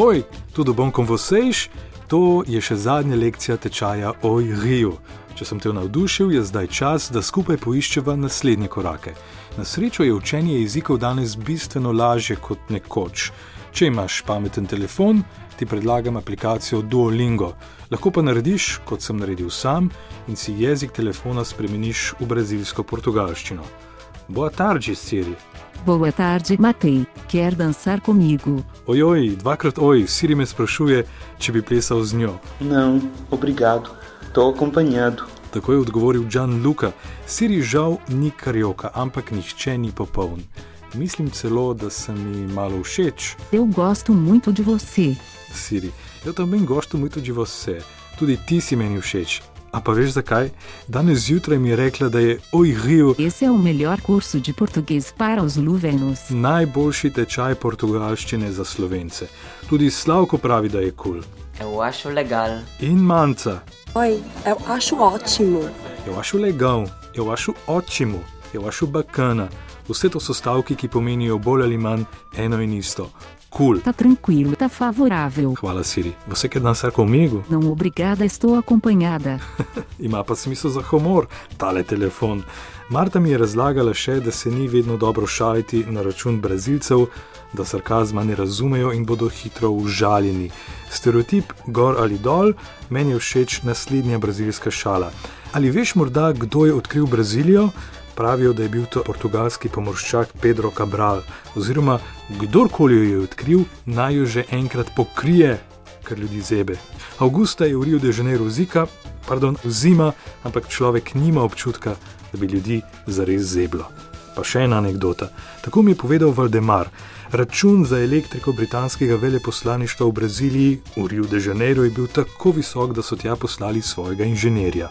Oi, tudo bom com vocês? To je še zadnja lekcija tečaja Oj Rio. Če sem te navdušil, je zdaj čas, da skupaj poiščeva naslednje korake. Na srečo je učenje jezikov danes bistveno lažje kot nekoč. Če imaš pameten telefon, ti predlagam aplikacijo Duolingo. Lahko pa narediš, kot sem naredil sam, in si jezik telefona spremeniš v brazilsko portugalščino. Boa tarde, Siri. Boa tarde, Matei. Quer dançar comigo? Ojoj, dvakrat oj, Siri me sprašuje, če bi plesal z njo. Não, obrigado. Estou acompanhado. Tako je odgovoril Gianluca. Siri žal ni karioka, ampak nihče ni popoln. Mislim celo, da se mi malo všeč, Eu gosto muito de você. Siri. Eu também gosto muito de você. Tudi ti si meni všeč. A pa veš zakaj? Danes zjutraj mi je rekla, da je Oj Rio Esse é o melhor curso de português para os luvenos. najboljši tečaj portugalščine za slovence. Tudi Slavko pravi, da je kul. Cool. Eu acho legal. In manca. Oi, eu acho ótimo. Eu acho legal, eu acho ótimo, eu acho bacana. Vse to so stavki, ki pomenijo bolj ali manj eno in isto. Cool. Tá tranquilo, tá favorável. Hvala, Siri. Você quer dançar comigo? Não, obrigada, estou acompanhada. Ima pa smisel za humor, tale telefon. Marta mi je razlagala še, da se ni vedno dobro šaliti na račun brazilcev, da sarkazma ne razumejo in bodo hitro užaljeni. Stereotip gor ali dol, meni je všeč naslednja brazilska šala. Ali veš morda, kdo je odkril Brazilijo? Pravijo, da je bil to portugalski pomorščak Pedro Cabral, oziroma kdorkoli jo je odkril, naj jo že enkrat pokrije, ker ljudi zebe. Augusta je v Rio de Janeiro zika, pardon, zima, ampak človek nima občutka, da bi ljudi zares zeblo. Pa še ena anekdota. Tako mi je povedal Valdemar. Račun za elektriko britanskega veleposlaništva v Braziliji v Rio de Janeiro je bil tako visok, da so tja poslali svojega inženirja.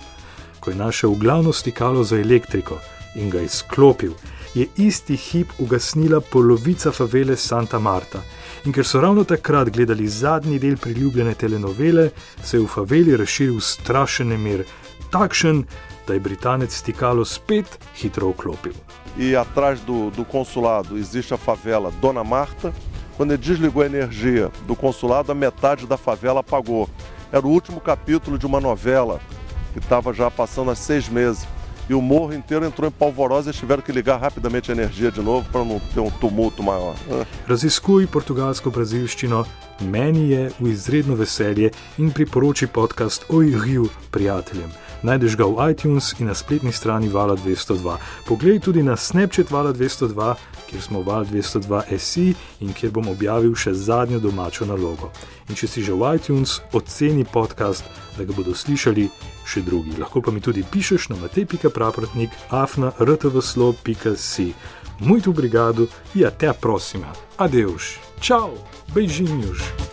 Ko je našel glavno stikalo za elektriko in ga izklopil, je isti hip ugasnila polovica favele Santa Marta. In ker so ravno takrat gledali zadnji del priljubljene telenovele, se je v faveli razširil strašen nemir, takšen, da je Britanec stikalo spet hitro vklopil. e atrás do, do consulado existe a favela Dona Marta. Quando ele desligou a energia do consulado, a metade da favela apagou. Era o último capítulo de uma novela que estava já passando há seis meses. E o morro inteiro entrou em polvorosa e tiveram que ligar rapidamente a energia de novo para não ter um tumulto maior. Raziskuj portugalsko brazilščino, meni je v izredno veselje in priporoči podcast Oj Rio prijateljem. Najdeš ga v iTunes in na spletni strani Vala 202. Poglej tudi na Snapchat Vala 202, kjer smo Val 202 SI in kjer bom objavil še zadnjo domačo nalogo. In če si že v iTunes, oceni podcast, da ga bodo slišali še drugi. Lahko pa mi tudi pišeš na matej.praprotnik afna rtvslo.si. Muito obrigado e até a próxima. Adeus. Tchau. Beijinhos.